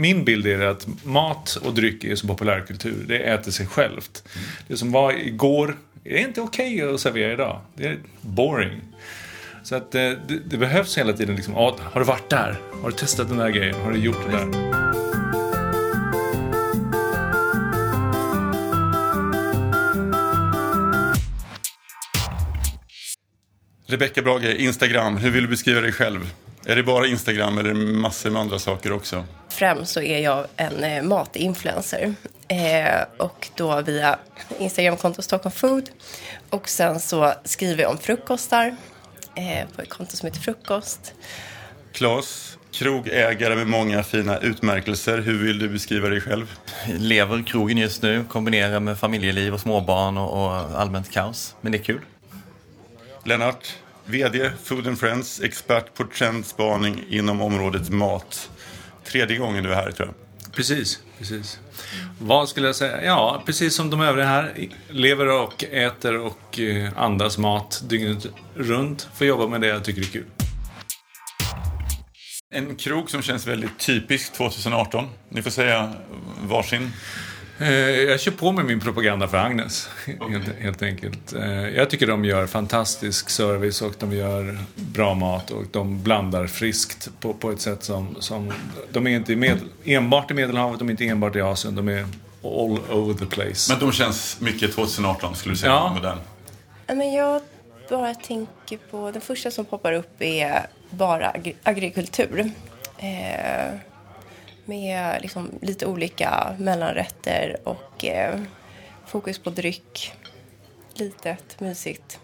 Min bild är att mat och dryck är så populärkultur. Det äter sig självt. Det som var igår är inte okej okay att servera idag. Det är boring. Så att det, det, det behövs hela tiden liksom, har du varit där? Har du testat den där grejen? Har du gjort det där? Rebecka Brage, Instagram. Hur vill du beskriva dig själv? Är det bara Instagram eller massor med andra saker också? Främst så är jag en eh, matinfluencer. Eh, och då via Instagramkonto Stockholm Food. Och sen så skriver jag om frukostar eh, på ett konto som heter Frukost. Klas, krogägare med många fina utmärkelser. Hur vill du beskriva dig själv? Lever krogen just nu, kombinerar med familjeliv och småbarn och, och allmänt kaos. Men det är kul. Lennart, VD Food and Friends, expert på trendspaning inom området mat. Tredje gången du är här tror jag. Precis, precis. Vad skulle jag säga? Ja, precis som de övriga här. Lever och äter och eh, andas mat dygnet runt. Får jobba med det jag tycker är kul. En krog som känns väldigt typisk 2018. Ni får säga varsin. Eh, jag kör på med min propaganda för Agnes, helt, helt, enkelt. Eh, jag tycker de gör fantastisk service och de gör bra mat och de blandar friskt på, på ett sätt som... som de är inte med, enbart i Medelhavet, de är inte enbart i Asien, de är all over the place. Men de känns mycket 2018 skulle du säga, ja. modern? Men jag bara tänker på, den första som poppar upp är bara agrikultur. Eh, med liksom lite olika mellanrätter och eh, fokus på dryck. Litet, mysigt.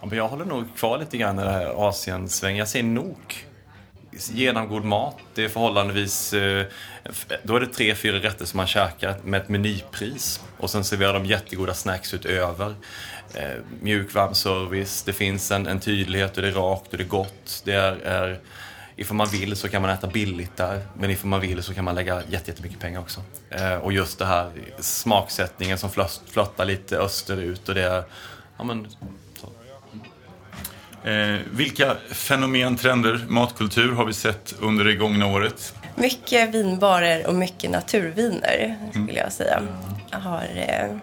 Ja, men jag håller nog kvar lite grann i det här Asiensvängen. Jag säger nok. Genomgod mat. Det är förhållandevis... Eh, då är det tre, fyra rätter som man käkar med ett menypris. Och sen serverar de jättegoda snacks utöver. Eh, mjuk, varm service. Det finns en, en tydlighet och det är rakt och det är gott. Det är, är ifall man vill så kan man äta billigt där, men ifall man vill så kan man lägga jättemycket pengar också. Eh, och just det här smaksättningen som flöttar lite österut och det är, ja men, så. Eh, vilka fenomen, trender, matkultur har vi sett under det gångna året? Mycket vinbarer och mycket naturviner, skulle jag säga. Jag har, eh,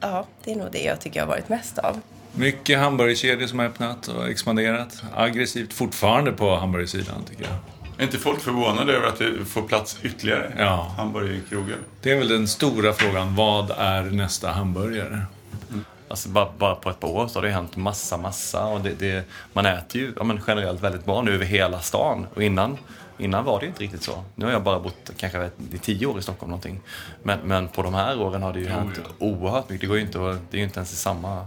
ja, det är nog det jag tycker jag har varit mest av. Mycket hamburgerkedjor som har öppnat och expanderat. Aggressivt fortfarande på hamburgersidan tycker jag. Är inte folk förvånade över att det får plats ytterligare ja. hamburgerkrogar? Det är väl den stora frågan. Vad är nästa hamburgare? Mm. Alltså bara, bara, på ett par år så har det hänt massa, massa. Och det, det, man äter ju ja, men generellt väldigt bra nu över hela stan. Och innan, innan var det inte riktigt så. Nu har jag bara bott kanske i tio år i Stockholm någonting. Men, men på de här åren har det ju hänt oerhört mycket. Det, går ju inte, det är ju inte ens i samma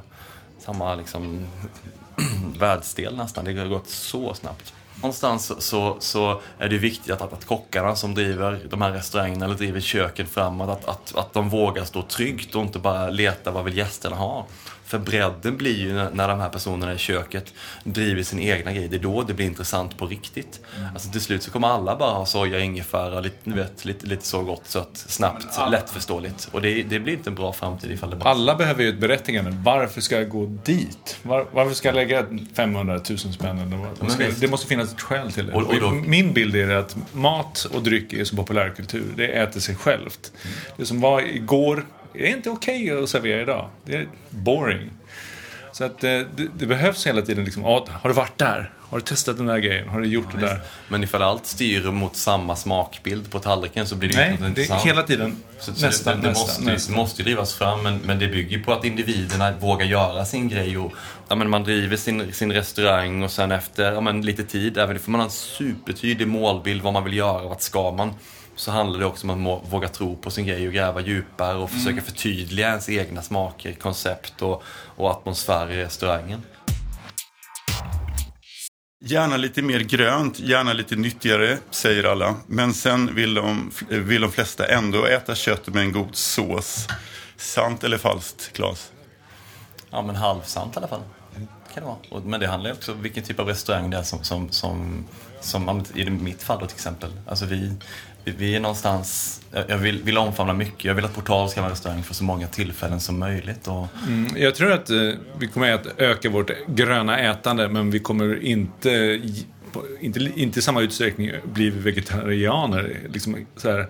samma liksom, världsdel nästan. Det har gått så snabbt. Någonstans så, så är det viktigt att, att kockarna som driver de här restaurangerna eller driver köken framåt, att, att, att de vågar stå tryggt och inte bara leta vad vill gästerna ha. För bredden blir ju när, de här personerna i köket driver sin egna grej. Det är då det blir intressant på riktigt. Mm. Alltså till slut så kommer alla bara ha soja, ingefära, lite, vet, lite, lite så gott, sött, snabbt, alla... lättförståeligt. Och det, det, blir inte en bra framtid ifall det bara... Alla behöver ju ett berättigande. Varför ska jag gå dit? Var, varför ska jag lägga 500 000 spänn? Ska, det måste finnas ett skäl till det. Och, och då... Min bild är att mat och dryck är som populärkultur. Det äter sig självt. Mm. Det som var igår är inte okej okay att servera idag. Det är boring. Så att eh, det, det, behövs hela tiden liksom, har du varit där? Har du testat den där grejen? Har du gjort ja, det där? Men ifall allt styr mot samma smakbild på tallriken så blir det Nej, inte intressant. Nej, hela tiden. Så, så nästa, det, det, nästa, måste, nästa. måste drivas fram, men, men det bygger på att individerna vågar göra sin grej. Och, ja, men man driver sin, sin restaurang och sen efter ja, men lite tid, även om man har en supertydlig målbild vad man vill göra, vart ska man? Så handlar det också om att våga tro på sin grej och gräva djupare och försöka mm. förtydliga ens egna smaker, koncept och, och atmosfär i restaurangen. Gärna lite mer grönt, gärna lite nyttigare, säger alla. Men sen vill de, vill de flesta ändå äta kött med en god sås. Sant eller falskt, Claes? Ja, men halvsant i alla fall. Kan det vara. Men det handlar också om vilken typ av restaurang det är som, som, som, som i mitt fall då till exempel. Alltså vi, vi är någonstans, jag vill, vill omfamna mycket. Jag vill att Portal ska vara restaurang för så många tillfällen som möjligt. Och... Mm, jag tror att eh, vi kommer att öka vårt gröna ätande men vi kommer inte inte, inte i samma utsträckning bli vegetarianer. Liksom så här,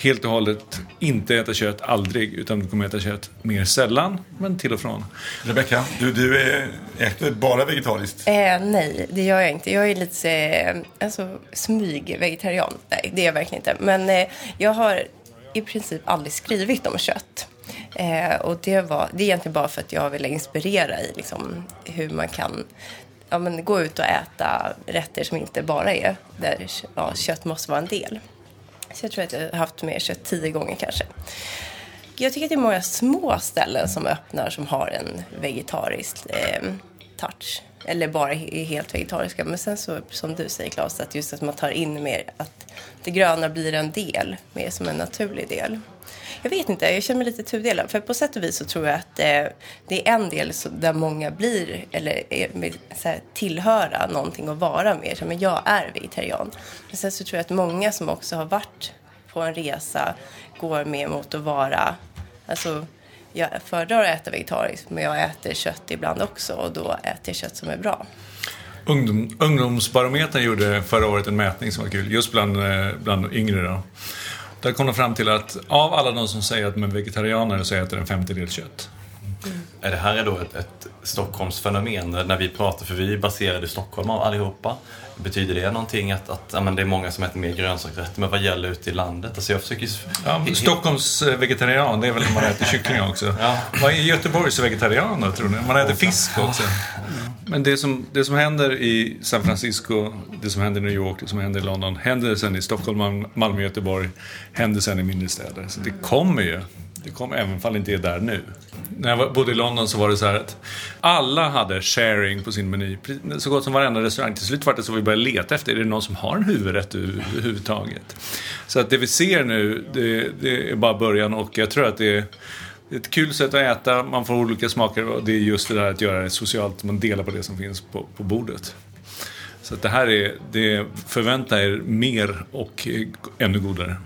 helt och hållet inte äta kött, aldrig, utan du kommer äta kött mer sällan, men till och från. Rebecka, du, du är, äter bara vegetariskt? Eh, nej, det gör jag inte. Jag är lite eh, alltså, smyg-vegetarian. Nej, det är jag verkligen inte. Men eh, jag har i princip aldrig skrivit om kött. Eh, och det, var, det är egentligen bara för att jag vill inspirera i liksom, hur man kan ja, men, gå ut och äta rätter som inte bara är där ja, kött måste vara en del. Så jag tror att jag har haft mer kött tio gånger kanske. Jag tycker att det är många små ställen som öppnar som har en vegetarisk eh, touch. Eller bara är helt vegetariska. Men sen så, som du säger Claes, att just att man tar in mer att det gröna blir en del, mer som en naturlig del. Jag vet inte, jag känner mig lite tudelad. För på sätt och vis så tror jag att eh, det är en del så, där många blir, eller är, så här, tillhöra någonting och vara mer. Så, men jag är vegetarian. Men sen så tror jag att många som också har varit på en resa går mer mot att vara, alltså jag föredrar att äta vegetariskt men jag äter kött ibland också och då äter jag kött som är bra. Ungdom, ungdomsbarometern gjorde förra året en mätning som var kul, just bland, eh, bland yngre. Då. Där kom de fram till att av alla de som säger att de är vegetarianer så äter en femtedel kött. Mm. Är det här då ett, ett Stockholmsfenomen när vi pratar, för vi är baserade i Stockholm allihopa. Betyder det någonting att, att ja, men det är många som äter mer grönsaksrätter, men vad gäller ute i landet? Alltså jag försöker... Ja, Stockholms eh, vegetarian, det är väl när man äter kyckling också. Ja. Vad är Göteborgs vegetarian då, tror ni? Man äter fisk också. Men det som, det som händer i San Francisco, det som händer i New York, det som händer i London, händer sen i Stockholm, Malmö, Göteborg, händer sen i mindre städer. Så det kommer ju. Det kommer även om det inte är där nu. När jag bodde i London så var det så här att alla hade sharing på sin meny. Så gott som varenda restaurang. Till slut var det så vi började leta efter, är det någon som har en huvudrätt överhuvudtaget? Så att det vi ser nu, det, det är bara början och jag tror att det är ett kul sätt att äta, man får olika smaker och det är just det där att göra det socialt, man delar på det som finns på, på bordet. Så det här är, det förvänta er mer och ännu godare.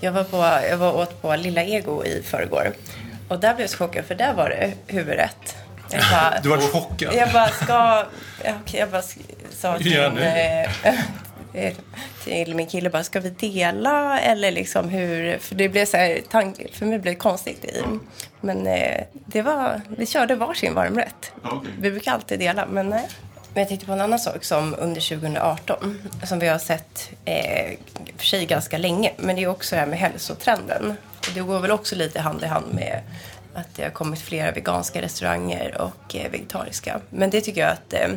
Jag var, på, jag var åt på Lilla Ego i förrgår. Och där blev jag chockad för där var det huvudrätt. Jag bara, du var chockad? Jag bara, ska... Jag bara sa till, till min kille bara, ska vi dela eller liksom hur? För det blev så här, för mig blev det konstigt. I. Men eh, det var, vi körde varsin varmrätt. Okay. Vi brukar alltid dela, men nej. Men jag tänkte på en annan sak som under 2018 som vi har sett eh, för sig ganska länge. Men det är också det här med hälsotrenden. Och det går väl också lite hand i hand med att det har kommit flera veganska restauranger och eh, vegetariska. Men det tycker jag att eh,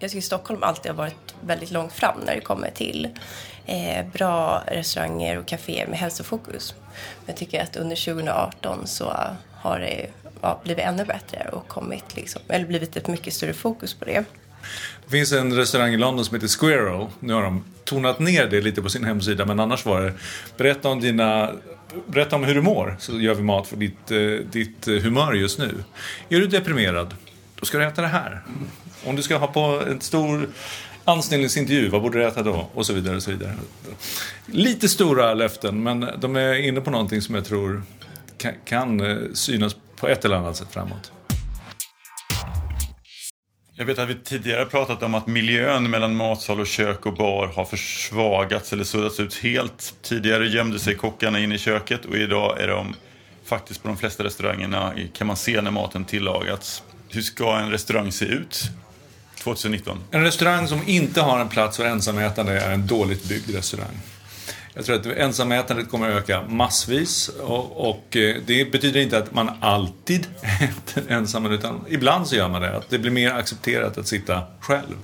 jag tycker Stockholm alltid har varit väldigt långt fram när det kommer till eh, bra restauranger och kaféer med hälsofokus. Men jag tycker att under 2018 så har det ja, blivit ännu bättre och kommit liksom, eller blivit ett mycket större fokus på det. Det finns en restaurang i London som heter Squirrel. Nu har de tonat ner det lite på sin hemsida men annars var det berätta om dina Berätta om hur du mår så gör vi mat för ditt, eh, ditt eh, humör just nu. Är du deprimerad? Då ska du äta det här. Om du ska ha på en stor anställningsintervju, vad borde du äta då? Och så vidare. Och så vidare. Lite stora löften men de är inne på någonting som jag tror kan, kan synas på ett eller annat sätt framåt. Jag vet att vi tidigare pratat om att miljön mellan matsal och kök och bar har försvagats eller suddats ut helt. Tidigare gömde sig kockarna in i köket och idag är de faktiskt på de flesta restaurangerna kan man se när maten tillagats. Hur ska en restaurang se ut 2019? En restaurang som inte har en plats för ensamätande är en dåligt byggd restaurang. Jag tror att ensamätandet kommer att öka massvis och, och, eh, det betyder inte att man alltid äter ensam utan ibland så gör man det. Att det blir mer accepterat att sitta själv.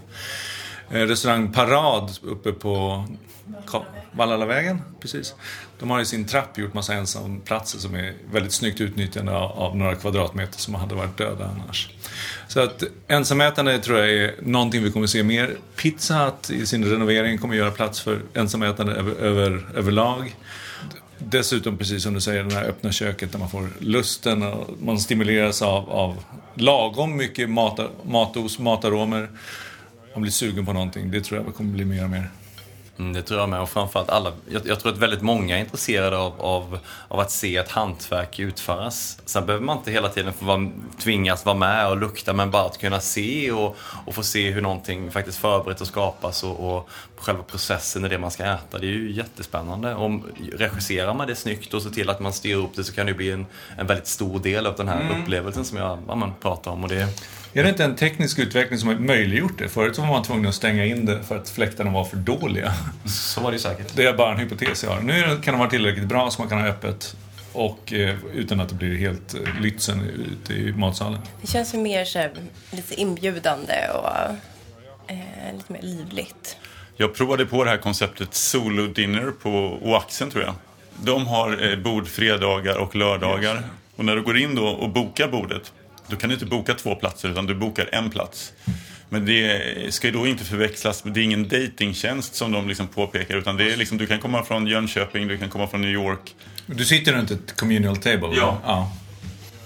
Eh, restaurang Parad uppe på Vallalavägen, precis. De har i sin trapp gjort massa ensamplatser som är väldigt snyggt utnyttjande av några kvadratmeter som hade varit döda annars. Så att ensamätande tror jag är någonting vi kommer se mer. Pizza Hut i sin renovering kommer göra plats för ensamätande över, över, överlag. Dessutom, precis som du säger, det här öppna köket där man får lusten och man stimuleras av, av lagom mycket mat, matos, mataromer. Man blir sugen på någonting. Det tror jag kommer bli mer och mer. Mm, det tror jag med. Och framförallt alla, jag, jag, tror att väldigt många är intresserade av, av, av att se ett hantverk utföras. Sen behöver man inte hela tiden få vara, tvingas vara med och lukta, men bara att kunna se och, och få se hur någonting faktiskt förberett och skapas och, och själva processen i det man ska äta. Det är ju jättespännande. Om regisserar man det snyggt och ser till att man styr upp det så kan det bli en, en väldigt stor del av den här mm. upplevelsen som jag ja, pratar om. Och det, är det inte en teknisk utveckling som har möjliggjort det? Förut var man tvungen att stänga in det för att fläktarna var för dåliga. Så var det säkert. Det är bara en hypotes jag har. Nu kan de vara tillräckligt bra så man kan ha öppet och eh, utan att det blir helt eh, Lützen ute i matsalen. Det känns ju mer så här, lite inbjudande och eh, lite mer livligt. Jag provade på det här konceptet Solo Dinner på Oaxen tror jag. De har eh, bord fredagar och lördagar. Och när du går in då och bokar bordet då kan du inte boka två platser utan du bokar en plats. Men det ska ju då inte förväxlas, det är ingen datingtjänst som de liksom påpekar utan det är liksom, du kan komma från Jönköping, du kan komma från New York. Du sitter runt ett communal table? Ja. ja.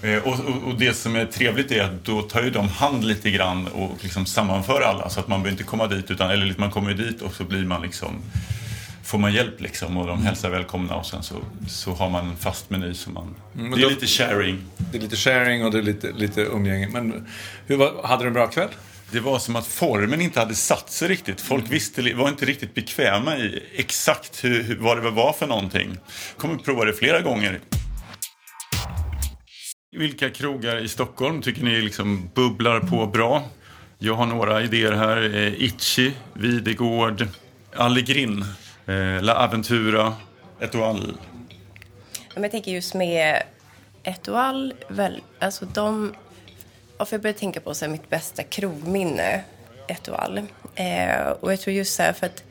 Eh, och, och, och, det som är trevligt är att då tar ju de hand lite grann och liksom sammanför alla så att man behöver inte komma dit utan, eller man kommer dit och så blir man liksom får man hjälp liksom och de mm. hälsar välkomna och sen så, så har man en fast meny som man... Mm, det är då, lite sharing. Det är lite sharing och det är lite, lite umgänge. Men hur var, hade du en bra kväll? Det var som att formen inte hade satt sig riktigt. Folk mm. visste, var inte riktigt bekväma i exakt hur, vad det var för någonting. kommer prova det flera gånger. Vilka krogar i Stockholm tycker ni liksom bubblar på bra? Jag har några idéer här. Eh, Itchy, Videgård, Allegrin Eh, La Aventura, Etoile. jag tänker just med Etoile, väl, alltså de... För jag började tänka på så här, mitt bästa krogminne, Etoile. Eh, och jag tror just så här, för att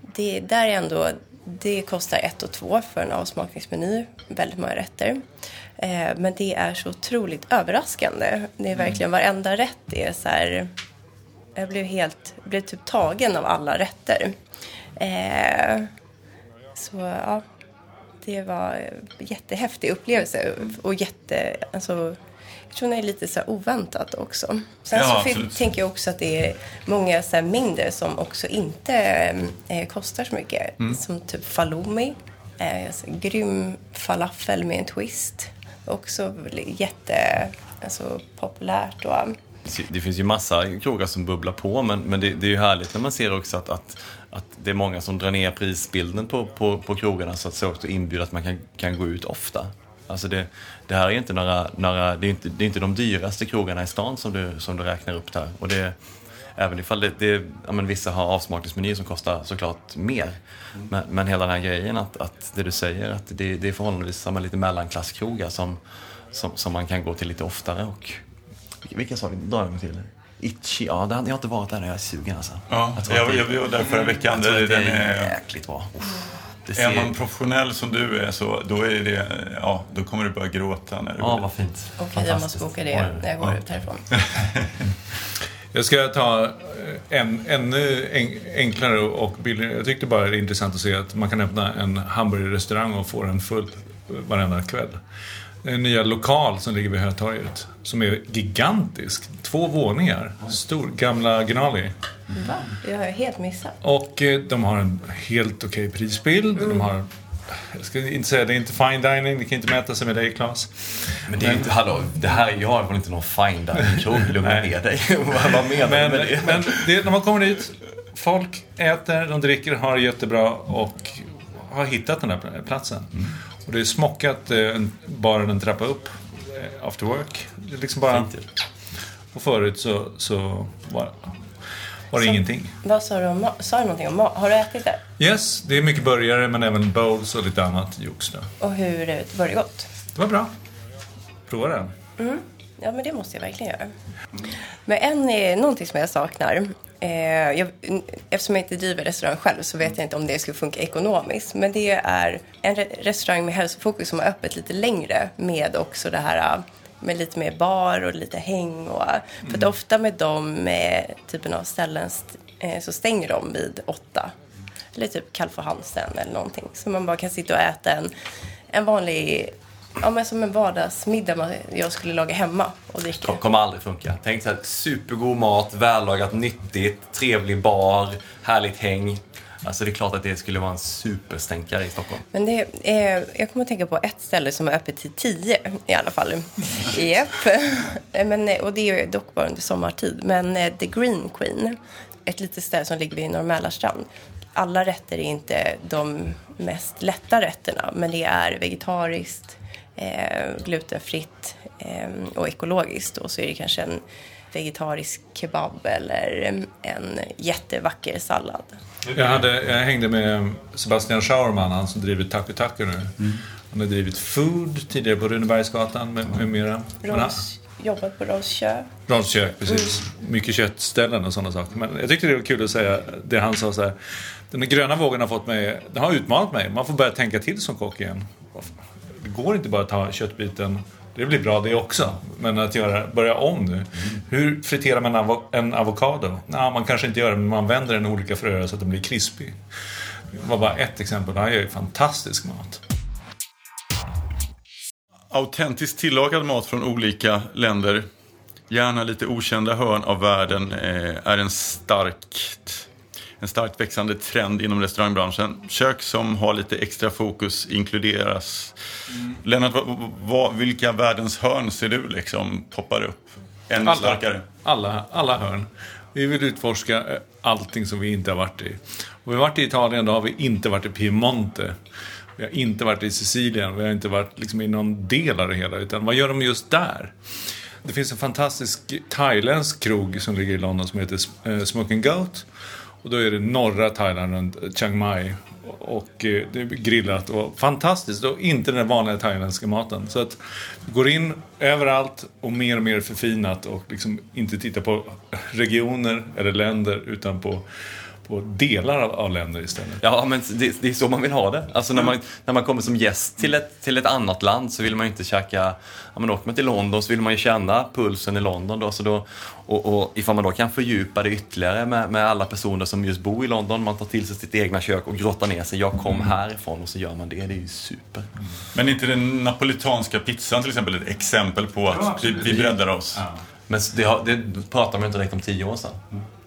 det där är ändå... Det kostar ett och två för en avsmakningsmeny, väldigt många rätter. Eh, men det är så otroligt överraskande. Det är verkligen varenda rätt är så här... Jag blev helt, blev typ tagen av alla rätter. Eh, så ja, det var en jättehäftig upplevelse och jätte, alltså, jag tror det är lite så oväntat också. Sen ja, så tänker jag också att det är många så mindre som också inte eh, kostar så mycket. Mm. Som typ Falumi, eh, alltså, grym falafel med en twist. Också jätte, alltså, populärt och det finns ju massa krogar som bubblar på men, men det, det, är ju härligt när man ser också att, att, att det är många som drar ner prisbilden på, på, på krogarna så att så också inbjuder att man kan, kan gå ut ofta. Alltså det, det här är inte några, några det, är inte, det är inte de dyraste krogarna i stan som du, som du räknar upp där. Och det, även ifall det, det, ja, men vissa har avsmakningsmenyer som kostar såklart mer. Men, men hela den här grejen att, att det du säger, att det, det är förhållandevis samma lite mellanklasskrogar som, som, som man kan gå till lite oftare och vilka sa vi? Drar jag till? Itchy, ja, det hade jag inte varit där när jag är sugen alltså. Ja, jag, jag, jag var där förra veckan. Jag tror det är jäkligt bra. Uff, är man professionell som du är så då, är det, ja, då kommer du börja gråta. När du ja, vad fint. Okej, okay, jag måste boka det när jag går ja. ut härifrån. jag ska ta en ännu enklare och billigare. Jag tyckte bara det är intressant att se att man kan öppna en hamburgerrestaurang och få den full varenda kväll en nya lokal som ligger vid Hötorget. Som är gigantisk. Två våningar. Stor. Gamla Gnali. Va? Det har jag helt missat. Och eh, de har en helt okej okay prisbild. Mm. De har jag ska inte säga det är inte fine dining, det kan inte mäta sig med dig Claes. Men det är men, inte, hallå, det här, jag har väl inte någon fine dining-krog, lugna ner dig. Vad menar men, du med det? Men det, när man kommer dit, folk äter, de dricker, har det jättebra och har hittat den här platsen. Mm. Och det är smockat eh, bara en trappa upp eh, after work. Det är liksom bara... Och förut så, så var, var det så, ingenting. Vad sa du om Sa du någonting om mat? Har du ätit där? Yes, det är mycket burgare men även bowls och lite annat jox Och hur var det gott? Det var bra. Prova det. Mm. Ja, men det måste jag verkligen göra. Men en är någonting som jag saknar. Eh, jag, eftersom jag inte driver restaurang själv så vet jag inte om det skulle funka ekonomiskt. Men det är en re restaurang med hälsofokus som har öppet lite längre med också det här med lite mer bar och lite häng. Och, mm. För att ofta med de typen av ställen eh, så stänger de vid åtta. Eller typ Kalf Hansen eller någonting. Så man bara kan sitta och äta en, en vanlig Ja, men som en vardagsmiddag jag skulle laga hemma och dricka. Kom, kommer aldrig funka. Tänk så här, supergod mat, vällagat, nyttigt, trevlig bar, härligt häng. Alltså det är klart att det skulle vara en superstänkare i Stockholm. Men det är, jag kommer att tänka på ett ställe som är öppet till tio i alla fall. Japp. Men, och det är dock bara under sommartid. Men eh, The Green Queen, ett litet ställe som ligger vid Norr Mälarstrand. Alla rätter är inte de mest lätta rätterna, men det är vegetariskt, eh, glutenfritt eh, och ekologiskt. Och så är det kanske en vegetarisk kebab eller en jättevacker sallad. Jag, hade, jag hängde med Sebastian Schauerman, han som driver Taku Taku nu. Mm. Han har drivit Food tidigare på Runebergsgatan med, med mera. Rolls, jobbat på. Rolls kök, precis. Mm. Mycket köttställen och sådana saker. Men jag tyckte det var kul att säga det han sa så här. Den gröna vågen har fått mig, den har utmanat mig. Man får börja tänka till som kock igen. Det går inte bara att ta köttbiten det blir bra det också. Men att göra, börja om nu. Hur friterar man avo en avokado? Nah, man kanske inte gör det, men man vänder den i olika fröer så att den blir krispig. Det var bara ett exempel. Han gör ju fantastisk mat. Autentiskt tillagad mat från olika länder, gärna lite okända hörn av världen, eh, är en starkt en starkt växande trend inom restaurangbranschen. Kök som har lite extra fokus inkluderas. Mm. Lennart, vad, vad, vilka världens hörn ser du liksom poppar upp ännu alla, starkare? Alla, alla hörn. Vi vill utforska eh, allting som vi inte har varit i. Och vi har varit i Italien, då har vi inte varit i Piemonte. Vi har inte varit i Sicilien, vi har inte varit liksom i någon del av det hela. Utan vad gör de just där? Det finns en fantastisk thailändsk krog som ligger i London som heter eh, Smoking Goat. Och då är det norra Thailand runt Chiang Mai. Och eh, det är grillat och fantastiskt. Och inte den vanliga thailändska maten. Så att går in överallt och mer och mer förfinat och liksom inte titta på regioner eller länder utan på på delar av, av länder istället. Ja, men det, det, är så man vill ha det. Alltså när man, när man kommer som gäst till ett, till ett annat land så vill man ju inte käka... Ja, men åker man till London så vill man ju känna pulsen i London då. Så då och, och ifall man då kan fördjupa det ytterligare med, med alla personer som just bor i London, man tar till sig sitt egna kök och grottar ner sig. Jag kom mm. härifrån och så gör man det. Det är ju super. Mm. Men inte den napolitanska pizzan till exempel ett exempel på att ja, vi, vi breddar oss? Ja. Men det, har, det pratar man inte direkt om tio år sedan.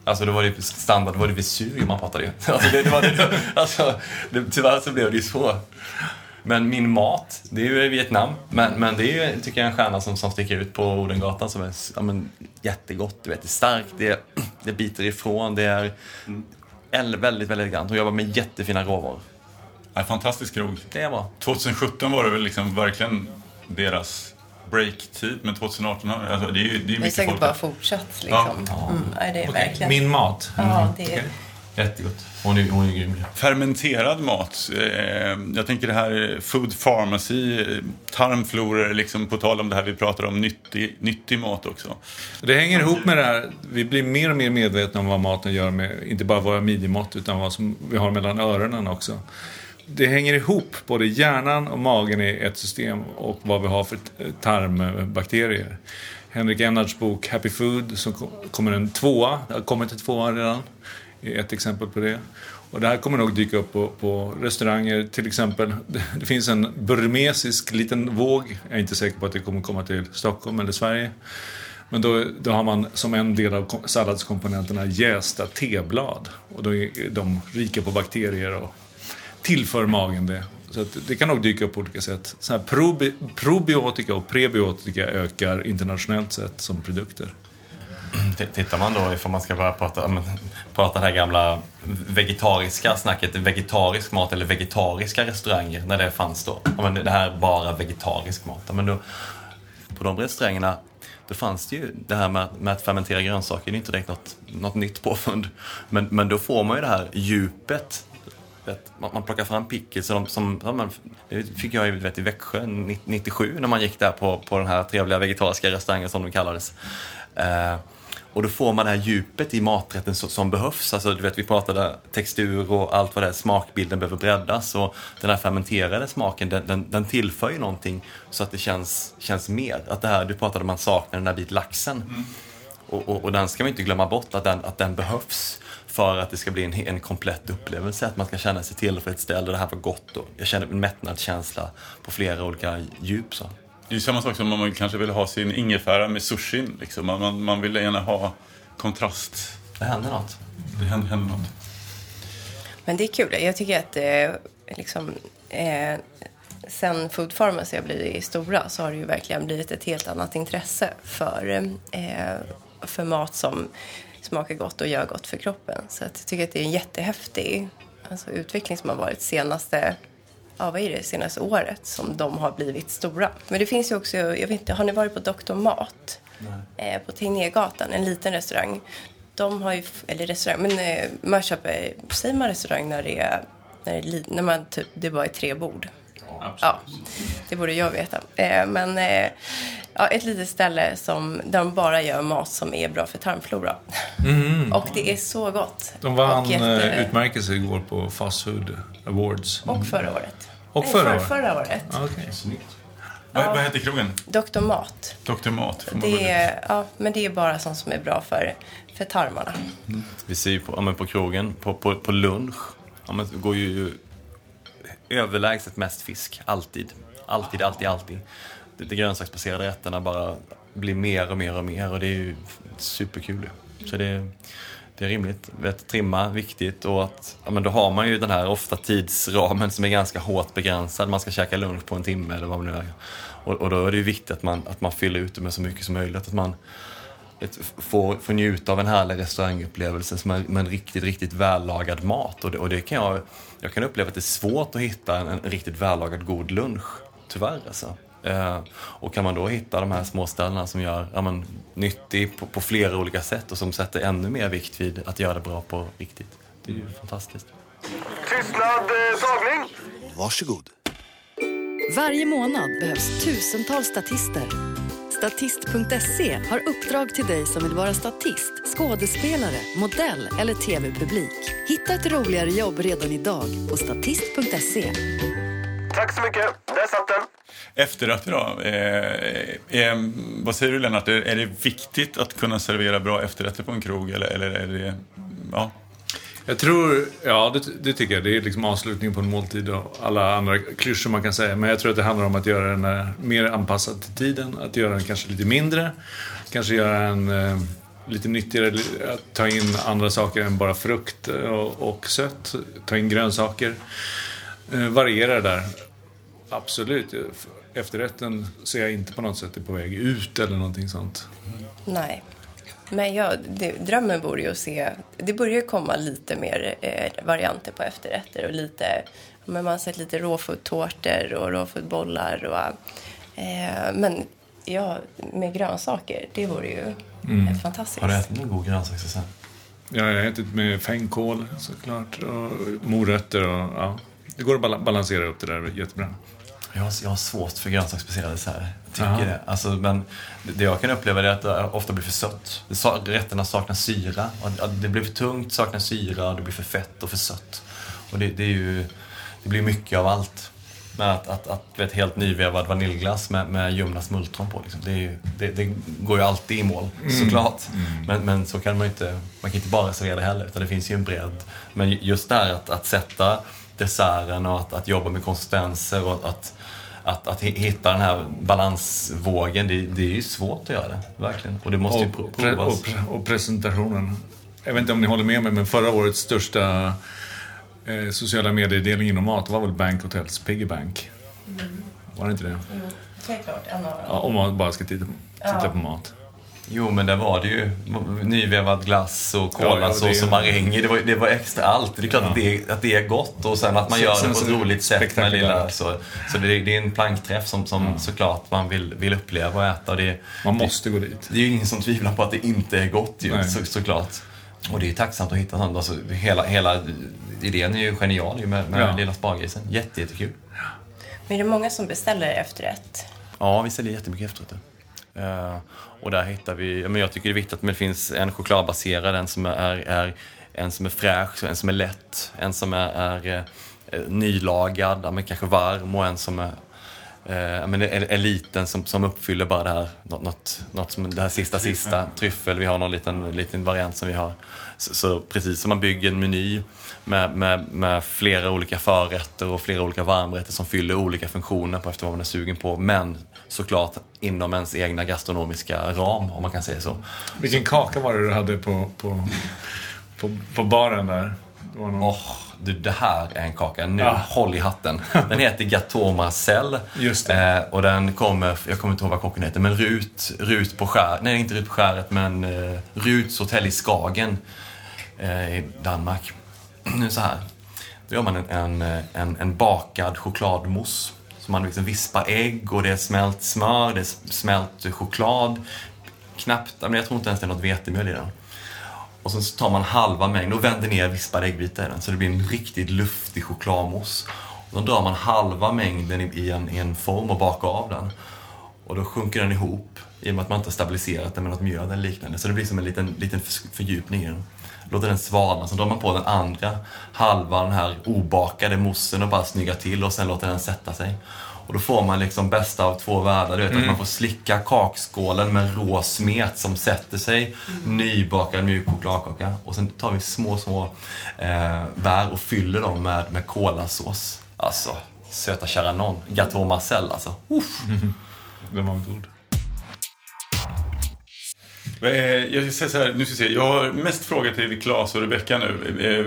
Mm. Alltså det var ju standard, det var det Vesuvio man pratade ju. Alltså, det, det var det, alltså, det, tyvärr så blev det ju så. Men min mat, det är ju Vietnam. Men, men det är ju, tycker jag, en stjärna som, som sticker ut på Odengatan som är ja, men, jättegott. Du vet, det är starkt, det, det biter ifrån, det är väldigt, väldigt elegant. Hon jobbar med jättefina råvaror. Ja, fantastisk krog. Det är bra. 2017 var det väl liksom verkligen deras breaktid, men 2018 alltså, det är ju det är mycket säkert bara fortsatt liksom. Ja. Mm, det är okay. verkligen. Min mat. Mm. Ja, det är... Okay. Jättegott. Hon är, hon är grym. Fermenterad mat. Eh, jag tänker det här food pharmacy, tarmfloror, liksom på tal om det här vi pratar om, nyttig, nyttig mat också. Det hänger ihop med det här, vi blir mer och mer medvetna om vad maten gör med, inte bara våra midjemått, utan vad som vi har mellan öronen också. Det hänger ihop, både hjärnan och magen i ett system och vad vi har för tarmbakterier. Henrik Ennards bok Happy Food, som kommer en tvåa, det har kommit en tvåa redan är ett exempel på det. Och det här kommer nog dyka upp på, på restauranger till exempel. Det, det, finns en burmesisk liten våg. Jag är inte säker på att det kommer komma till Stockholm eller Sverige. Men då, då har man som en del av salladskomponenterna jästa teblad. Och då är de rika på bakterier och tillför magen det. Så det kan nog dyka upp på olika sätt. Så probi probiotika och prebiotika ökar internationellt sett som produkter. Tittar man då ifall man ska börja prata, prata det här gamla vegetariska snacket, vegetarisk mat eller vegetariska restauranger när det fanns då. Men det här bara vegetarisk mat. Men då, på de restaurangerna då fanns det ju det här med, med att fermentera grönsaker, det är inte direkt något, något nytt påfund. Men, men då får man ju det här djupet Vet, man, man plockar fram pickles som, som det fick jag vet, i Växjö 97 när man gick där på, på den här trevliga vegetariska restaurangen som de kallades. Eh, och då får man det här djupet i maträtten som behövs. Alltså, du vet, vi pratade textur och allt vad det är, smakbilden behöver breddas. Och den här fermenterade smaken, den, den, den tillför ju någonting så att det känns, känns mer. Att det här, du pratade om att man saknar den där vit laxen. Mm. Och, och, och, den ska man inte glömma bort, att den, att den behövs för att det ska bli en, en komplett upplevelse. Att man ska känna sig tillfredsställd och det här var gott. Och jag känner en mättnadskänsla på flera olika djup. Så. Det är samma sak som om man kanske vill ha sin ingefära med sushin. Liksom. Man, man, man vill gärna ha kontrast. Det händer något. Det händer, händer något. Men det är kul. Jag tycker att eh, liksom, eh, sen Food Pharmacy har blivit stora så har det ju verkligen blivit ett helt annat intresse för, eh, för mat som smakar gott och gör gott för kroppen. Så jag tycker att det är en jättehäftig alltså, utveckling som har varit senaste ja, vad är det, senaste året som de har blivit stora. Men det finns ju också, jag vet inte, har ni varit på Dr. Mat? Eh, på Tegnérgatan, en liten restaurang. De har ju, eller restaurang, men eh, man köper, säger man restaurang när det är, när, det, när man typ, det bara är tre bord? Absolut. Ja, det borde jag veta. Eh, men eh, ja, ett litet ställe som, där de bara gör mat som är bra för tarmflora. Mm. och det är så gott. De vann jätte... eh, utmärkelse igår på Fast Food Awards. Och förra året. Och Nej, förra för, året? förra året. Okej. Vad, vad heter krogen? Dr. Mat. Dr. Mat. Det är, ja, men det är bara sånt som är bra för, för tarmarna. Vi ser ju på, ja, men på krogen, på, på, på lunch, ja, men går ju överlägset mest fisk. Alltid. Alltid, alltid, alltid. De, de grönsaksbaserade rätterna bara blir mer och mer och mer och det är ju superkul. Så det, det är rimligt. Vet, trimma, viktigt och att, ja, men då har man ju den här ofta tidsramen som är ganska hårt begränsad. Man ska käka lunch på en timme eller vad man nu är. Och, och då är det ju viktigt att man, att man fyller ut det med så mycket som möjligt. Att man, ett, få, få njuta av en härlig restaurangupplevelse som är, med en riktigt, riktigt vällagad mat. Och det, och det kan jag, jag kan uppleva att det är svårt att hitta en, en riktigt vällagad god lunch. Tyvärr alltså. Eh, och kan man då hitta de här små ställena som gör ja, men, nyttig på, på flera olika sätt och som sätter ännu mer vikt vid att göra det bra på riktigt. Det är ju fantastiskt. Tystnad, eh, tagning! Varsågod. Varje månad behövs tusentals statister. Statist.se har uppdrag till dig som vill vara statist, skådespelare, modell eller tv-publik. Hitta ett roligare jobb redan idag på statist.se. Tack så mycket. Där satt den. Efterrätter då? Eh, eh, vad säger du Lennart? Är, är det viktigt att kunna servera bra efterrätter på en krog? Eller, eller är det... Ja. Jag tror, ja det, det tycker jag. Det är liksom avslutningen på en måltid och alla andra klyschor man kan säga. Men jag tror att det handlar om att göra den mer anpassad till tiden. Att göra den kanske lite mindre. Kanske göra den eh, lite nyttigare. Att ta in andra saker än bara frukt eh, och, och sött. Ta in grönsaker. Eh, variera där. Absolut. Efterrätten ser jag inte på något sätt är på väg ut eller någonting sånt. Nej. Men ja, det, drömmen vore ju att se... Det börjar ju komma lite mer eh, varianter på efterrätter och lite... Men man har sett lite råfoodtårtor och råfoodbollar och... Eh, men ja, med grönsaker, det vore ju mm. fantastiskt. Har du ätit någon god grönsaksdessert? Ja, jag har ätit med fänkål såklart och morötter och ja. Det går att balansera upp det där jättebra. Jag har, jag har svårt för grönsaksbaserade desserter. Tycker det. Alltså, men det jag kan uppleva är att det ofta blir för sött. Rätterna saknar syra. Det blir för tungt, saknar syra, det blir för fett och för sött. Och det, det ju, det blir mycket av allt. Men att, att, att vet, helt nyvevad vaniljglass med, med ljumna smultron på, liksom, det, ju, det, det, går ju alltid i mål, mm. såklart. Mm. Men, men så kan man ju inte, man kan inte bara servera det heller, utan det finns ju en bredd. Men just där att, att sätta desserten och att, att jobba med konsistenser och att, att, att hitta den här balansvågen, det, det är ju svårt att göra det. Verkligen. Och det måste och, ju provas. Och, pre, och, presentationen. Jag vet inte om ni håller med mig, men förra årets största eh, sociala mediedelning inom mat var väl Bank Hotels Piggy Bank? Mm. Var det inte det? Mm, helt klart. Ja, om man bara ska titta, titta ja. på mat. Jo, men där var det ju nyvevad glass och kolasås ja, ja, och maränger. Det var, det var extra allt. Det är klart ja. att, det, att det är gott och sen att man så, gör det på ett roligt sätt med lilla... Så, så det, det, är en plankträff som, som ja. såklart man vill, vill uppleva och äta. Och det, man måste det, gå dit. Det är ju ingen som tvivlar på att det inte är gott ju, så, såklart. Och det är tacksamt att hitta sånt. Alltså, hela, hela idén är ju genial ju med, med Lilla Spargrisen. Jätte, jättekul. Men är det många som beställer efterrätt? Ja, vi säljer jättemycket efterrätter. Uh, och där hittar vi, men jag tycker det är viktigt att det finns en chokladbaserad, en som är, är, en som är fräsch, en som är lätt, en som är, är, är nylagad, men kanske varm och en som är eh, men är, liten som, som uppfyller bara det här, något, något som det här sista sista, tryffel, vi har någon liten, liten variant som vi har. Så, så precis som man bygger en meny med, med, med, flera olika förrätter och flera olika varmrätter som fyller olika funktioner på efter vad man är sugen på. Men såklart inom ens egna gastronomiska ram, om man kan säga så. Vilken kaka var det du hade på, på, på, på baren där? någon... oh, du, det här är en kaka. Nu, ah. håll i hatten. Den heter Gateau Marcel. Just det. Eh, och den kommer, jag kommer inte ihåg vad kocken heter, men Rut, Rut på skäret. Nej, inte Rut på skäret, men eh, Ruts hotell i Skagen eh, i Danmark. Nu så här. Då gör man en, en, en, en bakad chokladmousse. Man liksom vispar ägg och det är smält smör, det är smält choklad. Knappt, men jag tror inte ens det är något vetemjöl i den. Och sen så tar man halva mängden och vänder ner vispade äggbitar i den så det blir en riktigt luftig chokladmousse. Och då drar man halva mängden i en, i en form och bakar av den. Och då sjunker den ihop i och med att man inte har stabiliserat den med något mjöl eller liknande. Så det blir som en liten, liten fördjupning i den. Låter den svalna, så drar man på den andra halvan, den här obakade moussen och bara snyggar till och sen låter den sätta sig. Och då får man liksom bästa av två världar. Du vet, mm. att man får slicka kakskålen med rå smet som sätter sig. Mm. Nybakad mjuk chokladkaka. Och sen tar vi små, små eh, bär och fyller dem med, med kolasås. Alltså, söta kära nån. Gateau Marcel alltså. Uff. Mm. Det var god. Eh, jag ska säga så här, nu ska se, jag har mest frågor till Claes och Rebecka nu. Eh,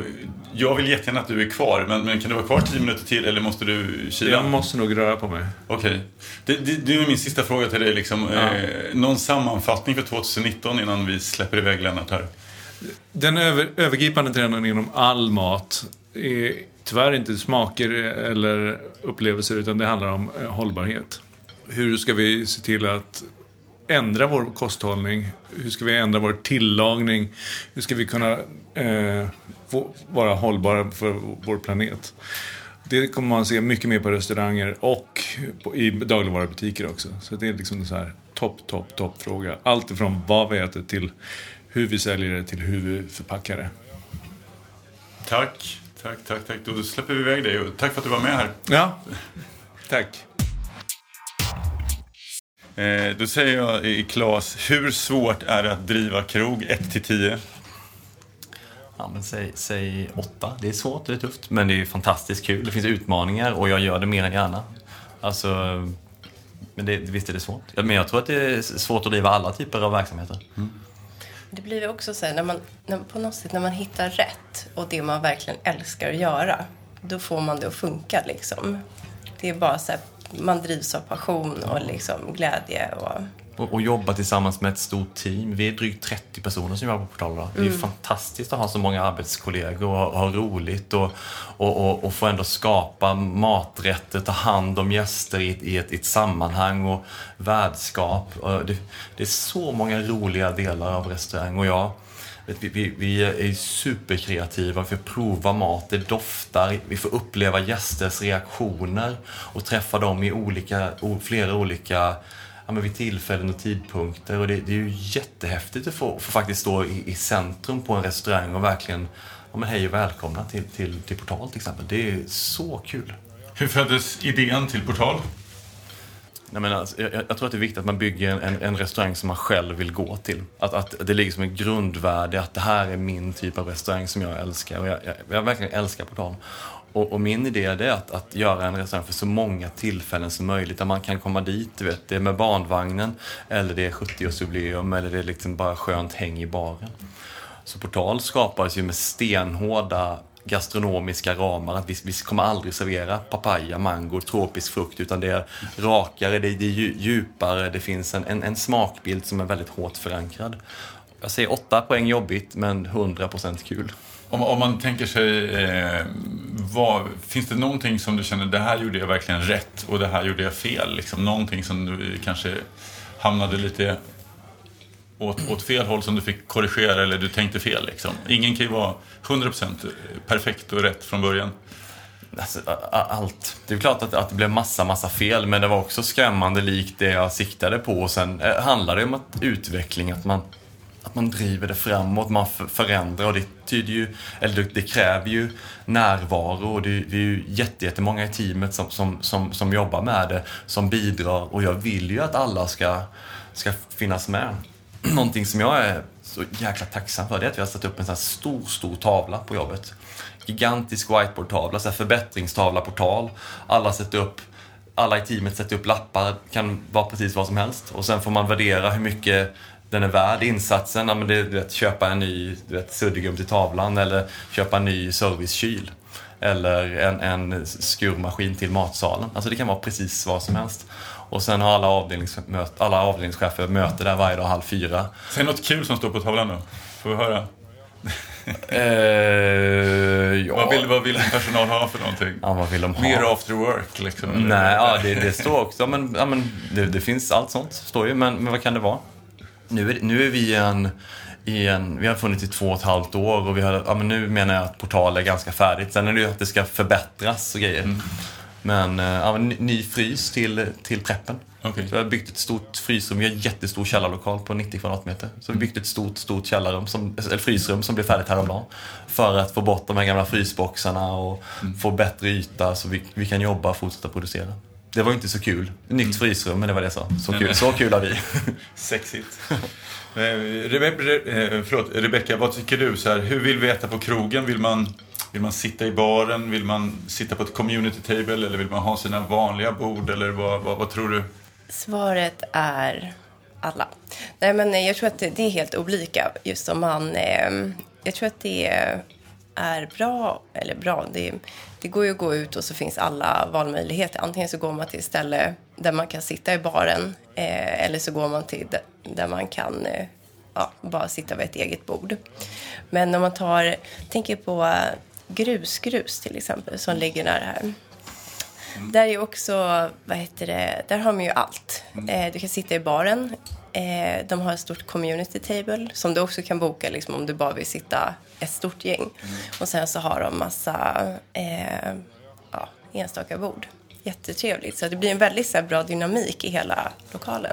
jag vill jättegärna att du är kvar, men, men kan du vara kvar tio minuter till eller måste du kila? Jag måste nog röra på mig. Okej. Okay. Det, det, det, är min sista fråga till dig. Liksom. Ja. Eh, någon sammanfattning för 2019 innan vi släpper iväg Lennart här? Den över, övergripande trenden inom all mat är tyvärr inte smaker eller upplevelser, utan det handlar om hållbarhet. Hur ska vi se till att ändra vår kosthållning? Hur ska vi ändra vår tillagning? Hur ska vi kunna eh, vara hållbara för vår planet? Det kommer man se mycket mer på restauranger och på, i dagligvarubutiker också. Så det är liksom en så här topp, topp, topp fråga. Allt ifrån vad vi äter till hur vi säljer det till hur vi förpackar det. Tack, tack, tack, tack. Då släpper vi iväg dig tack för att du var med här. Ja, tack. Eh, då säger jag i Klas, hur svårt är det att driva krog 1 till 10? Ja, men säg, säg 8. Det är svårt, det är tufft. Men det är fantastiskt kul. Det finns utmaningar och jag gör det mer än gärna. Alltså, men det, visst är det svårt. Men jag tror att det är svårt att driva alla typer av verksamheter. Mm. Det blir också så här, när man, när, på något sätt när man hittar rätt och det man verkligen älskar att göra, då får man det att funka liksom. Det är bara så här, man drivs av passion och liksom glädje. Och... Och, och jobba tillsammans med ett stort team. Vi är drygt 30 personer som jobbar på Portal idag. Det är mm. fantastiskt att ha så många arbetskollegor och ha roligt och, och, och, och få ändå skapa maträtter, ta hand om gäster i ett, i ett, i ett sammanhang och värdskap. Det, det är så många roliga delar av restaurang och jag vi, vi, vi, är superkreativa, vi får prova mat, det doftar, vi får uppleva gästers reaktioner och träffa dem i olika, flera olika ja, men vid tillfällen och tidpunkter. Och det, det är ju jättehäftigt att få, få faktiskt stå i, i, centrum på en restaurang och verkligen ja, men hej och välkomna till, till, till Portal till exempel. Det är så kul. Hur föddes idén till Portal? Jag, men alltså, jag, jag, tror att det är viktigt att man bygger en, en, restaurang som man själv vill gå till. Att, att det ligger som ett grundvärde att det här är min typ av restaurang som jag älskar. Och jag, jag, jag verkligen älskar Portal. Och, och, min idé är att, att göra en restaurang för så många tillfällen som möjligt. Där man kan komma dit, du vet, det är med barnvagnen, eller det är 70-årsjubileum, eller det är liksom bara skönt häng i baren. Så Portal skapades ju med stenhårda gastronomiska ramar. Att vi, vi kommer aldrig servera papaya, mango, tropisk frukt utan det är rakare, det är, det är djupare, det finns en, en, en, smakbild som är väldigt hårt förankrad. Jag säger 8 poäng jobbigt men 100% kul. Om, om man tänker sig, eh, vad, finns det någonting som du känner, det här gjorde jag verkligen rätt och det här gjorde jag fel? Liksom, någonting som du kanske hamnade lite åt, åt fel håll som du fick korrigera eller du tänkte fel? Liksom. Ingen kan ju vara 100% perfekt och rätt från början. Alltså, allt. Det är klart att, att det blev massa, massa fel, men det var också skrämmande likt det jag siktade på. Och sen eh, handlar det om att utveckling, att man att man driver det framåt, man förändrar och det tyder ju, eller det, kräver ju närvaro och det, det är ju jättemånga i teamet som, som, som, som jobbar med det, som bidrar och jag vill ju att alla ska, ska finnas med. Någonting som jag är så jäkla tacksam för det är att vi har satt upp en sån här stor, stor tavla på jobbet. Gigantisk whiteboardtavla, så här förbättringstavla, portal. Alla sätter upp alla i teamet sätter upp lappar, kan vara precis vad som helst. Och sen får man värdera hur mycket den är värd insatsen. Ja, men det, du vet, köpa en ny du vet, suddgum till tavlan eller köpa en ny servicekyl. Eller en, en skurmaskin till matsalen. Alltså det kan vara precis vad som helst. Och sen har alla, avdelningsmöt, alla avdelningschefer möte där varje dag halv fyra. Säg något kul som står på tavlan då. Får vi höra? eh, ja. vad, vill, vad vill personal ha för någonting? Ja, vad vill de ha? Mer after work liksom? Nej, ja, det, det står också. Men, ja, men det, det, finns allt sånt, står ju. Men, men vad kan det vara? Nu är, nu är vi en, i en... Vi har funnits i två och ett halvt år och vi har, ja, men nu menar jag att portal är ganska färdigt. Sen är det ju att det ska förbättras och grejer. Mm. Men eh, ja, ny frys till, till preppen. Okay. Så vi har byggt ett stort frysrum. Vi har en jättestor källarlokal på 90 kvadratmeter. Så vi har byggt ett stort, stort källarrum, som, eller frysrum som blev färdigt häromdagen. För att få bort de här gamla frysboxarna och mm. få bättre yta så vi, vi kan jobba och fortsätta producera. Det var inte så kul. Nytt mm. frysrum, men det var det så. Så kul, så kul har vi. Sexigt. Eh, Rebe Re eh, förlåt, Rebecka, vad tycker du? Så här, hur vill vi äta på krogen? Vill man vill man sitta i baren? Vill man sitta på ett community table? Eller vill man ha sina vanliga bord? Eller vad, vad, vad tror du? Svaret är alla. Nej, men jag tror att det är helt olika. Just om man... Eh, jag tror att det är bra, eller bra, det, det går ju att gå ut och så finns alla valmöjligheter. Antingen så går man till ett ställe där man kan sitta i baren eh, eller så går man till där man kan eh, ja, bara sitta vid ett eget bord. Men om man tar, tänker på grusgrus till exempel som ligger nära här. Mm. Där är också, vad heter det, där har man ju allt. Mm. Eh, du kan sitta i baren. Eh, de har ett stort community table som du också kan boka liksom, om du bara vill sitta ett stort gäng. Mm. Och sen så har de massa eh, ja, enstaka bord. Jättetrevligt. Så det blir en väldigt så här, bra dynamik i hela lokalen.